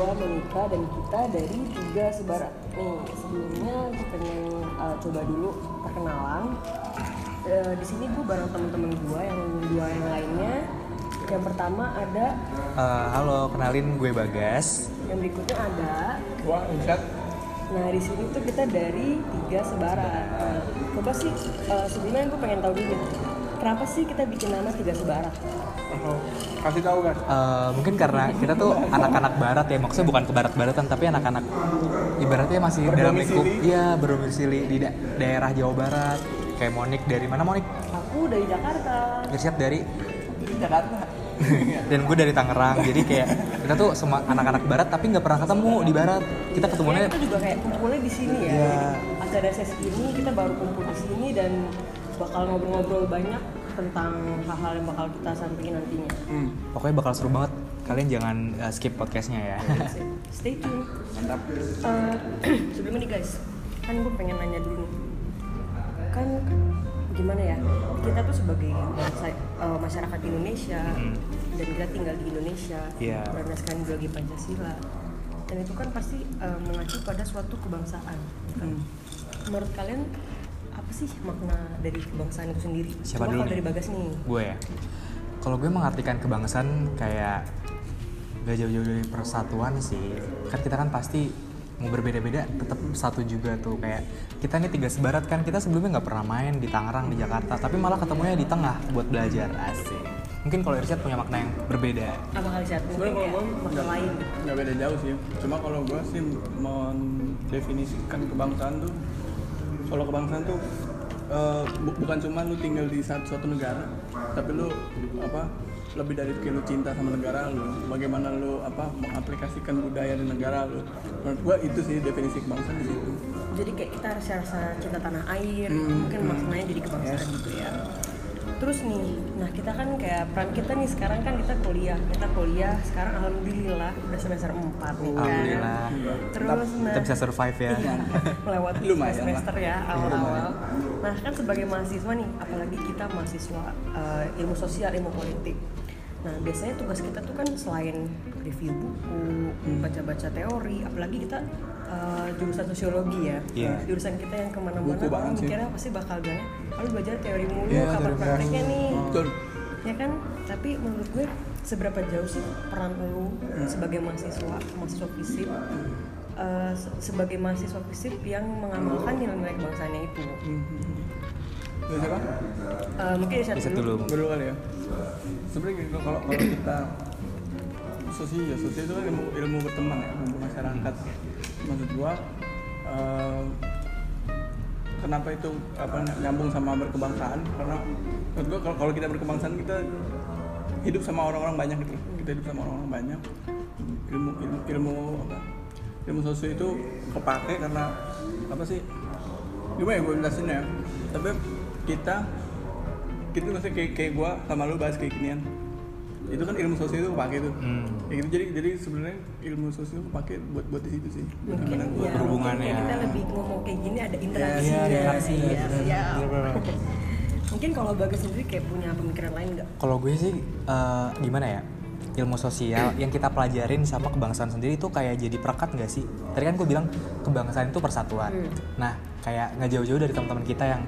gua Monica dan kita dari tiga sebarat. Nih sebelumnya gue pengen uh, coba dulu perkenalan. Uh, di sini gue bareng temen-temen gua yang dua yang lainnya. Yang pertama ada, Eh, halo, kenalin gue Bagas. yang berikutnya ada. Wah, Ustad. Nah di sini tuh kita dari tiga sebarat. Nah, coba sih uh, sebelumnya gue pengen tahu dulu. Kenapa sih kita bikin nama tiga sebarat? Oh, kasih tahu kan. Eh, mungkin karena kita tuh anak-anak barat ya, maksudnya bukan ke barat-baratan, tapi anak-anak ibaratnya masih dalam lingkup, iya berdomisili di da- daerah Jawa Barat. Kayak Monik dari mana Monik? Aku dari Jakarta. Irsyad dari Jakarta. dan gue dari Tangerang. Jadi kayak kita tuh semua anak-anak barat tapi nggak pernah ketemu di barat. Kita ketemunya kita juga kayak kumpulnya di sini ya. Iya. Acara sesi ini kita baru kumpul di sini dan bakal ngobrol-ngobrol banyak tentang hal-hal yang bakal kita sampaikan nantinya. Hmm, pokoknya bakal seru banget. Kalian jangan uh, skip podcastnya ya. Stay tune. mantap. Eh, sebelumnya nih guys, kan gue pengen nanya dulu nih. Kan gimana ya? Kita tuh sebagai bangsa eh, masyarakat Indonesia Hmm. dan kita tinggal di Indonesia Iya. sekarang juga lagi Pancasila. Dan itu kan pasti eh, mengacu pada suatu kebangsaan. kan? Hmm. Menurut kalian apa sih makna dari kebangsaan itu sendiri? Siapa Coba dulu kalau dari Bagas nih. gue ya. Kalau gue mengartikan kebangsaan kayak gak jauh-jauh dari persatuan sih. Kan kita kan pasti mau berbeda-beda tetap satu juga tuh. Kayak kita nih tiga sebarat kan. Kita sebelumnya nggak pernah main di Tangerang di Jakarta. Tapi malah ketemunya di tengah buat belajar. Asik. Mungkin kalau Irsyad punya makna yang berbeda. Apa kali mungkin Sebenarnya kalau gue makna lain? nggak beda jauh sih. Cuma kalau gue sih mendefinisikan kebangsaan tuh, kalau kebangsaan tuh bu- bukan cuma lu tinggal di satu, suatu negara, tapi lu apa lebih dari itu lu cinta sama negara lu, bagaimana lu apa mengaplikasikan budaya di negara lu. Menurut gue itu sih definisi kebangsaan di situ. jadi kayak kita rasa rasa cinta tanah air Hmm. mungkin maknanya jadi kebangsaan gitu ya terus nih nah kita kan kayak peran kita nih sekarang kan kita kuliah. Kita kuliah sekarang alhamdulillah udah semester 4 nih kan. Alhamdulillah. terus nah kita bisa survive ya. iya, melewati Lumayan semester ya awal-awal. Nah kan sebagai mahasiswa nih apalagi kita mahasiswa eh, ilmu sosial ilmu politik. Nah biasanya tugas kita tuh kan selain review buku Hmm. baca-baca teori apalagi kita eh, jurusan sosiologi ya. Iya. jurusan kita yang ke mana-mana mikirnya pasti bakal bilang lalu belajar teori mulu Iya, kapan prakteknya nih Betul. ya kan tapi menurut gue seberapa jauh sih peran lu sebagai mahasiswa mahasiswa fisip eh, se- sebagai mahasiswa fisip yang mengamalkan nilai-nilai kebangsaannya itu Lu? Eh, mungkin Irsyad dulu. Dulu kali ya. Sebenarnya gini, kalau kalau kita sosial ya sosial itu kan ilmu, ilmu berteman ya, ilmu masyarakat. Maksud gua eh, kenapa itu apa nyambung sama berkebangsaan? Karena menurut gua kalau kita berkebangsaan kita hidup sama orang-orang banyak gitu. Kita hidup sama orang-orang banyak. Ilmu ilmu ilmu apa? Ilmu sosial itu kepake karena apa sih? Gimana ya gue jelasin ya? Tapi kita kita maksudnya kayak, kayak gua sama lu bahas kayak ginian itu kan ilmu sosial itu kepake tuh Hmm. Kayak gitu jadi jadi sebenarnya ilmu sosial kepake buat buat di situ sih buat mungkin ya berhubungannya. mungkin kita lebih ngomong kayak gini ada interaksi Iya, interaksi. Iya, Bener, iya. bener, bener. mungkin kalau bagus sendiri kayak punya pemikiran lain nggak Kalau gue sih eh, gimana ya ilmu sosial yang kita pelajarin sama kebangsaan sendiri itu kayak jadi perekat nggak sih? Tadi kan gue bilang kebangsaan itu persatuan. Hmm. Nah kayak nggak jauh-jauh dari teman-teman kita yang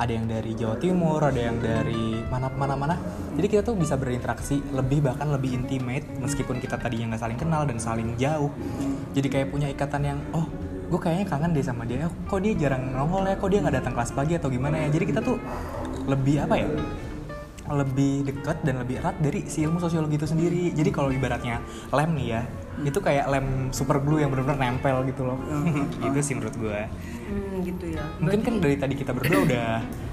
ada yang dari Jawa Timur, ada yang dari mana mana mana. Jadi kita tuh bisa berinteraksi lebih bahkan lebih intimate meskipun kita tadi yang nggak saling kenal dan saling jauh. Jadi kayak punya ikatan yang oh gue kayaknya kangen deh sama dia. Kok dia jarang nongol ya? Kok dia nggak datang kelas pagi atau gimana ya? Jadi kita tuh lebih apa ya? lebih dekat dan lebih erat dari si ilmu sosiologi itu sendiri. Jadi kalau ibaratnya lem nih ya, itu kayak lem super glue yang benar-benar nempel gitu loh. itu sih menurut gue. Hmm, gitu ya. Mungkin kan dari tadi kita berdua udah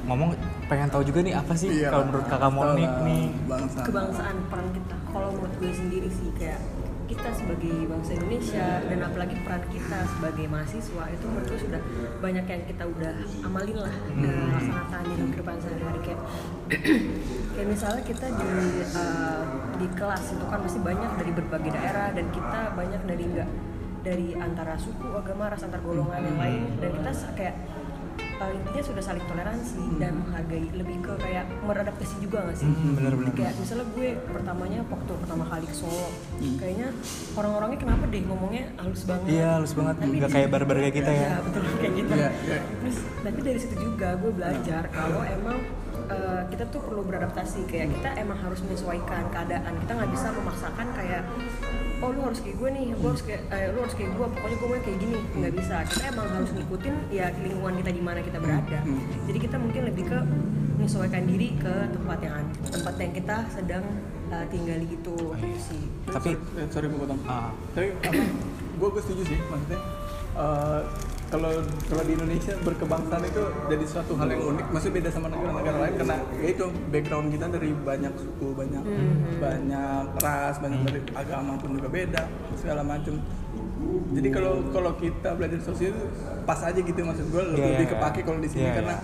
ngomong pengen tahu juga nih apa sih Iya, kalau menurut kakak Monik nih. bangsa kebangsaan peran kita. Kalau menurut gue sendiri sih kayak kita sebagai bangsa Indonesia dan apalagi peran kita sebagai mahasiswa itu menurut gue sudah banyak yang kita udah amalin lah udah laksanakan di kehidupan sehari-hari. Kayak kayak misalnya kita di uh, di kelas itu kan masih banyak dari berbagai daerah dan kita banyak dari enggak dari antara suku agama ras antar golongan yang lain dan kita kayak uh, intinya sudah saling toleransi dan menghargai lebih ke kayak meradaptasi juga gak sih Hmm, bener-bener. kayak misalnya gue pertamanya waktu pertama kali ke Solo kayaknya orang-orangnya kenapa deh ngomongnya halus banget Iya, halus banget. Nggak kayak barbar kayak kita ya. Iya, betul kayak gitu Iya, iya. terus tapi dari situ juga gue belajar kalau emang uh, kita tuh perlu beradaptasi kayak kita emang harus menyesuaikan keadaan kita nggak bisa memaksakan kayak oh lu harus kayak gue nih gue harus kayak eh, lu harus kayak gue pokoknya gue mau kayak gini. Nggak bisa kita emang harus ngikutin ya lingkungan kita di mana kita berada. Hmm. jadi kita mungkin lebih ke menyesuaikan diri ke tempat yang tempat yang kita sedang uh, tinggali gitu. Gitu sih. Tapi sorry, eh, sorry gue potong. Ah, tapi apa? Gue gue setuju sih maksudnya eh, kalau kalau di Indonesia berkebangsaan itu jadi suatu hal yang unik. Masih beda sama negara-negara lain karena ya itu background kita dari banyak suku banyak banyak ras banyak dari agama pun juga beda segala macam jadi kalau kalau kita belajar sosial itu pas aja gitu maksud gue lebih, Iya, lebih iya. kepake kalau di sini Iya, karena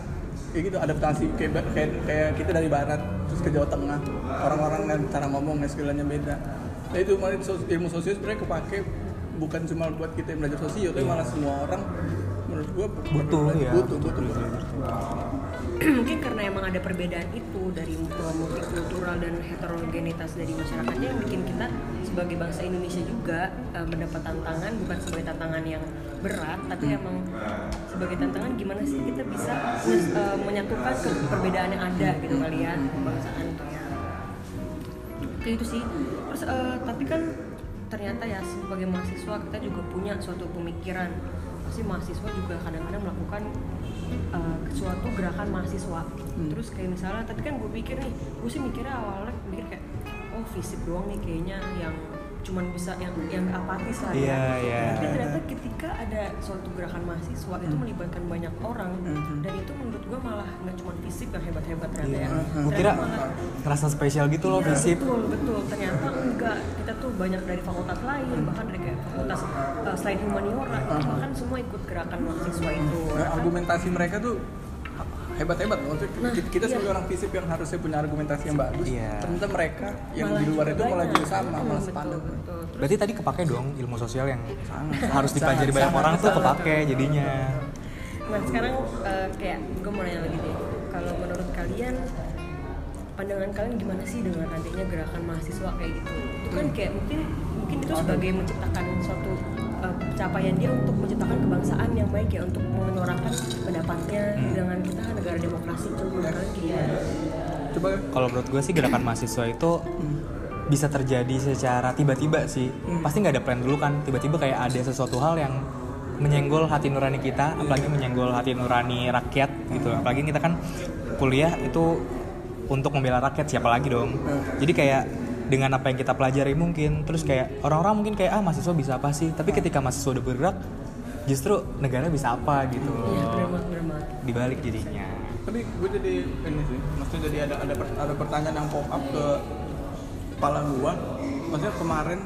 ya gitu adaptasi. Kayak, kayak kayak kita dari barat terus ke Jawa Tengah. Orang-orang dan cara ngomong dan segalanya beda. Nah itu ilmu sosial sebenarnya kepake bukan cuma buat kita yang belajar sosial tapi malah semua orang menurut gua Butuh, ya. butuh butuh, mungkin karena emang ada perbedaan itu dari multikultural dan heterogenitas dari masyarakatnya yang bikin kita sebagai bangsa Indonesia juga uh, mendapat tantangan bukan sebagai tantangan yang berat tapi emang sebagai tantangan gimana sih kita bisa uh, menyatukan ke perbedaan yang ada gitu kali ya kebangsaan tuh. Ya Kayak itu sih. Terus uh, tapi kan ternyata ya sebagai mahasiswa kita juga punya suatu pemikiran. Pasti mahasiswa juga kadang-kadang melakukan uh, suatu gerakan mahasiswa. Terus kayak misalnya tapi kan gue pikir nih gue sih mikirnya awalnya mikir kayak oh fisik doang nih kayaknya yang cuman bisa yang yang apatis lah ya. Iya, iya. tapi ternyata ketika ada suatu gerakan mahasiswa itu melibatkan banyak orang dan itu menurut gue malah nggak cuma fisik yang hebat-hebat ternyata ya. Gue Ternyata kira malah- ngerasa spesial gitu loh Iya, betul betul. Ternyata enggak. Kita tuh banyak dari fakultas lain bahkan dari kayak fakultas uh, selain humaniora itu bahkan semua ikut gerakan mahasiswa itu. Nah, argumentasi mereka tuh hebat-hebat maksudnya Nah, kita, kita iya. sebagai orang fisip yang harusnya punya argumentasi yang bagus Iya. ternyata mereka yang Malah di luar itu malah juga sama Hmm, malah betul, sepadan betul. Terus, Berarti tadi kepake dong ilmu sosial yang Sangat. harus dipelajari Sangat, banyak sangat, orang tuh sangat. kepake jadinya. nah sekarang uh, kayak gue mau nanya lagi deh kalau menurut kalian pandangan kalian gimana sih dengan adanya gerakan mahasiswa kayak gitu itu kan kayak mungkin mungkin itu sebagai menciptakan suatu uh, capaian dia untuk menciptakan kebangsaan yang baik ya untuk menyuarakan pendapatnya dengan kita negara demokrasi itu menurut kalian gimana? coba Kalau menurut gue sih gerakan mahasiswa itu bisa terjadi secara tiba-tiba sih. Pasti nggak ada plan dulu kan. Tiba-tiba kayak ada sesuatu hal yang menyenggol hati nurani kita, apalagi menyenggol hati nurani rakyat gitu. Apalagi kita kan kuliah itu untuk membela rakyat siapa lagi dong. Jadi kayak dengan apa yang kita pelajari mungkin terus kayak orang-orang mungkin kayak ah mahasiswa bisa apa sih? Tapi ketika mahasiswa udah bergerak justru negara bisa apa gitu. Iya benar banget benar banget. Dibalik jadinya. tapi gue jadi ini sih maksudnya jadi ada ada per- ada pertanyaan yang pop up ke kepala gua maksudnya kemarin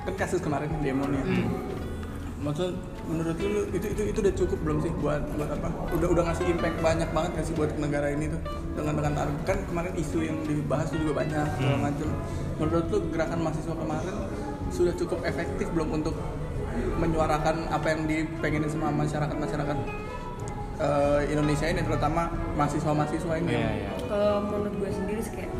kan kasus kemarin demo nih Hmm. maksud menurut lu itu itu itu udah cukup belum sih buat buat apa udah udah ngasih impact banyak banget nggak sih buat negara ini tuh dengan dengan tarif- kan kemarin isu yang dibahas tuh juga banyak segala Hmm. macam menurut lu gerakan mahasiswa kemarin sudah cukup efektif belum untuk menyuarakan apa yang dipengenin sama masyarakat masyarakat eh, Indonesia ini terutama mahasiswa-mahasiswa ini Iya, iya. Kalau menurut gue sendiri sih kayak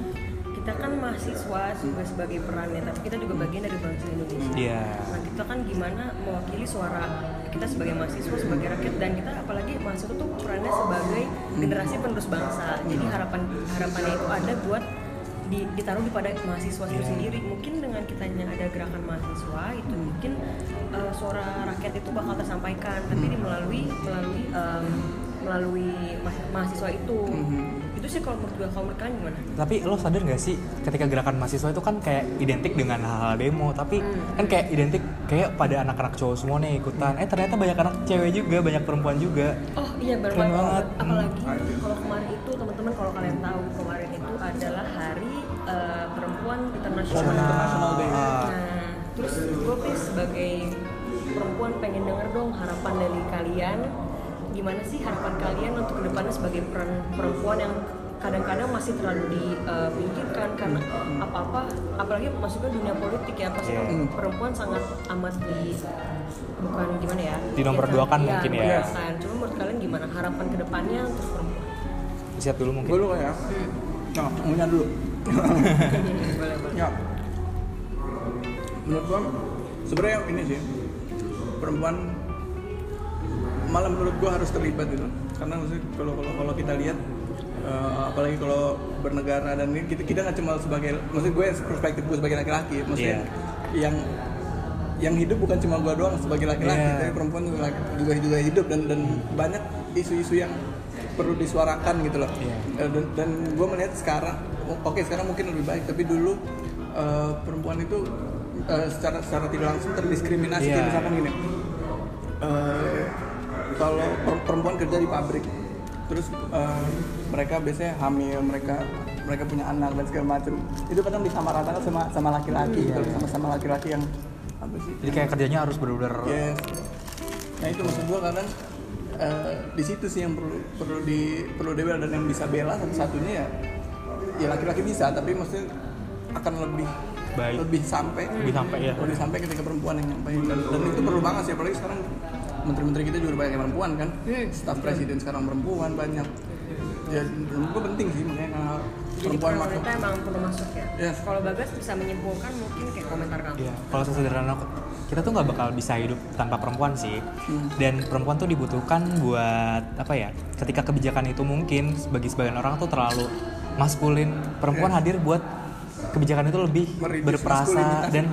kita kan mahasiswa juga sebagai perannya, tapi kita juga bagian dari bangsa Indonesia. Iya. Nah kita kan gimana mewakili suara kita sebagai mahasiswa, sebagai rakyat dan kita apalagi mahasiswa tuh perannya sebagai generasi penerus bangsa. Jadi harapan harapannya itu ada buat di, ditaruh di pada mahasiswa itu sendiri. Mungkin dengan kitanya ada gerakan mahasiswa itu mungkin uh, suara rakyat itu bakal tersampaikan, tapi di melalui melalui um, melalui ma- mahasiswa itu. Itu sih kalau menurut gue kalau menurut kalian gimana? Tapi lo sadar gak sih ketika gerakan mahasiswa itu kan kayak identik dengan hal-hal demo Tapi kan kayak identik kayak pada anak-anak cowok semua nih ikutan Eh ternyata banyak anak cewek juga, banyak perempuan juga Oh iya benar banget. banget. Apalagi kalau kemarin itu teman-teman kalau kalian tahu kemarin itu adalah Hari eh, Perempuan Internasional. International Day. Ah, Nah, terus gue sebagai perempuan pengen denger dong harapan dari kalian gimana sih harapan kalian untuk ke depannya sebagai peran perempuan yang kadang-kadang masih terlalu dipinggirkan karena apa-apa apalagi masuknya dunia politik ya pasti kan Iya. perempuan sangat amat di bukan gimana ya? Dinomorduakan Iya, mungkin ya. dinomorduakan. cuma menurut kalian gimana harapan ke depannya untuk perempuan? Siap dulu mungkin. Dulu ya. Nah punya dulu. Boleh boleh. Ya. Menurut gua sebenarnya ini sih perempuan malah menurut gua harus terlibat gitu karena maksudnya kalau kalau kalau kita lihat eh, apalagi kalau bernegara dan ini kita kita nggak cuma sebagai maksud gue perspektif gue sebagai laki-laki maksudnya yang yang hidup bukan cuma gua doang sebagai laki-laki Iya. tapi perempuan juga juga juga hidup dan dan banyak isu-isu yang perlu disuarakan gitu loh Iya. Eh, dan, dan gue melihat sekarang oke sekarang mungkin lebih baik tapi dulu eh, perempuan itu eh, secara secara tidak langsung terdiskriminasi Iya. kayak misalkan gini eh, kalau per- perempuan kerja di pabrik terus eh, mereka biasanya hamil mereka mereka punya anak dan segala macam itu kadang disamaratakan sama sama laki-laki gitu sama sama laki-laki yang apa sih jadi kayak kerjanya harus bener-bener Yes. Nah itu maksud gua kadang eh, di situ sih yang perlu perlu di perlu dibela dan yang bisa bela satu-satunya ya ya laki-laki bisa tapi maksudnya akan lebih Baik. lebih sampai Lebih sampai, ya. lebih sampai ketika perempuan yang nyampein dan, dan itu perlu banget sih apalagi sekarang menteri-menteri kita juga banyak yang perempuan kan staf presiden sekarang perempuan banyak ya menurut gua penting sih makanya kalau jadi perempuan masuk emang perlu masuk ya Yes. kalau bagas bisa menyimpulkan mungkin kayak komentar kamu Iya, kalau sesederhana kita tuh nggak bakal bisa hidup tanpa perempuan sih. Hmm. Dan perempuan tuh dibutuhkan buat apa ya? Ketika kebijakan itu mungkin bagi sebagian orang tuh terlalu maskulin, perempuan Yes. hadir buat kebijakan itu lebih berperasa dan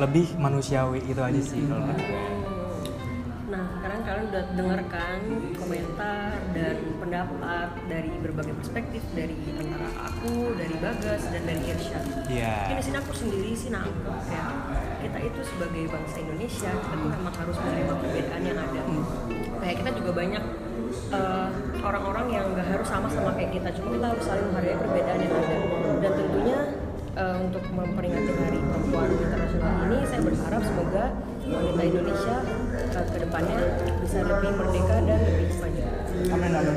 lebih manusiawi itu aja sih kalau udah dengarkan komentar dan pendapat dari berbagai perspektif dari antara aku, dari Bagas, dan dari Irsya. Iya. Mungkin di sini aku sendiri sih nangkep ya. Kita itu sebagai bangsa Indonesia, kita tuh memang harus menerima perbedaan yang ada. Kayak kita juga banyak eh, orang-orang yang nggak harus sama sama kayak kita, cuma kita harus saling menghargai perbedaan yang ada. Dan tentunya eh, untuk memperingati Hari Perempuan Internasional ini, saya berharap semoga wanita Indonesia eh, ke depannya bisa lebih merdeka dan lebih maju. amin amin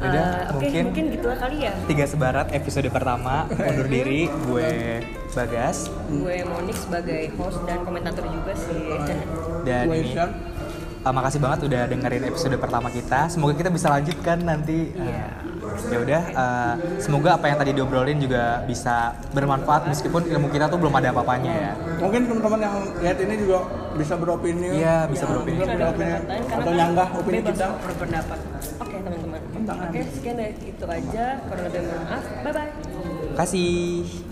Eh, Udah, Oke, mungkin- mungkin gitu kali ya. Tiga sebarat episode pertama undur diri gue Bagas Gue Monik sebagai host dan komentator juga sih. dan Gue ini. Uh, makasih banget udah dengerin episode pertama kita. Semoga kita bisa lanjutkan nanti. Uh, ya udah, uh, semoga apa yang tadi diobrolin juga bisa bermanfaat meskipun ilmu kita tuh belum ada apa-apanya ya. Mungkin teman-teman yang lihat ini juga bisa beropini. Iya, bisa Ya, beropini. ada Beropini. Atau kan nyanggah opini bebas kita. berpendapat. Oke teman-teman. Tentang Oke sekian dari itu aja. Kurang lebih mohon maaf. Bye bye. Kasih.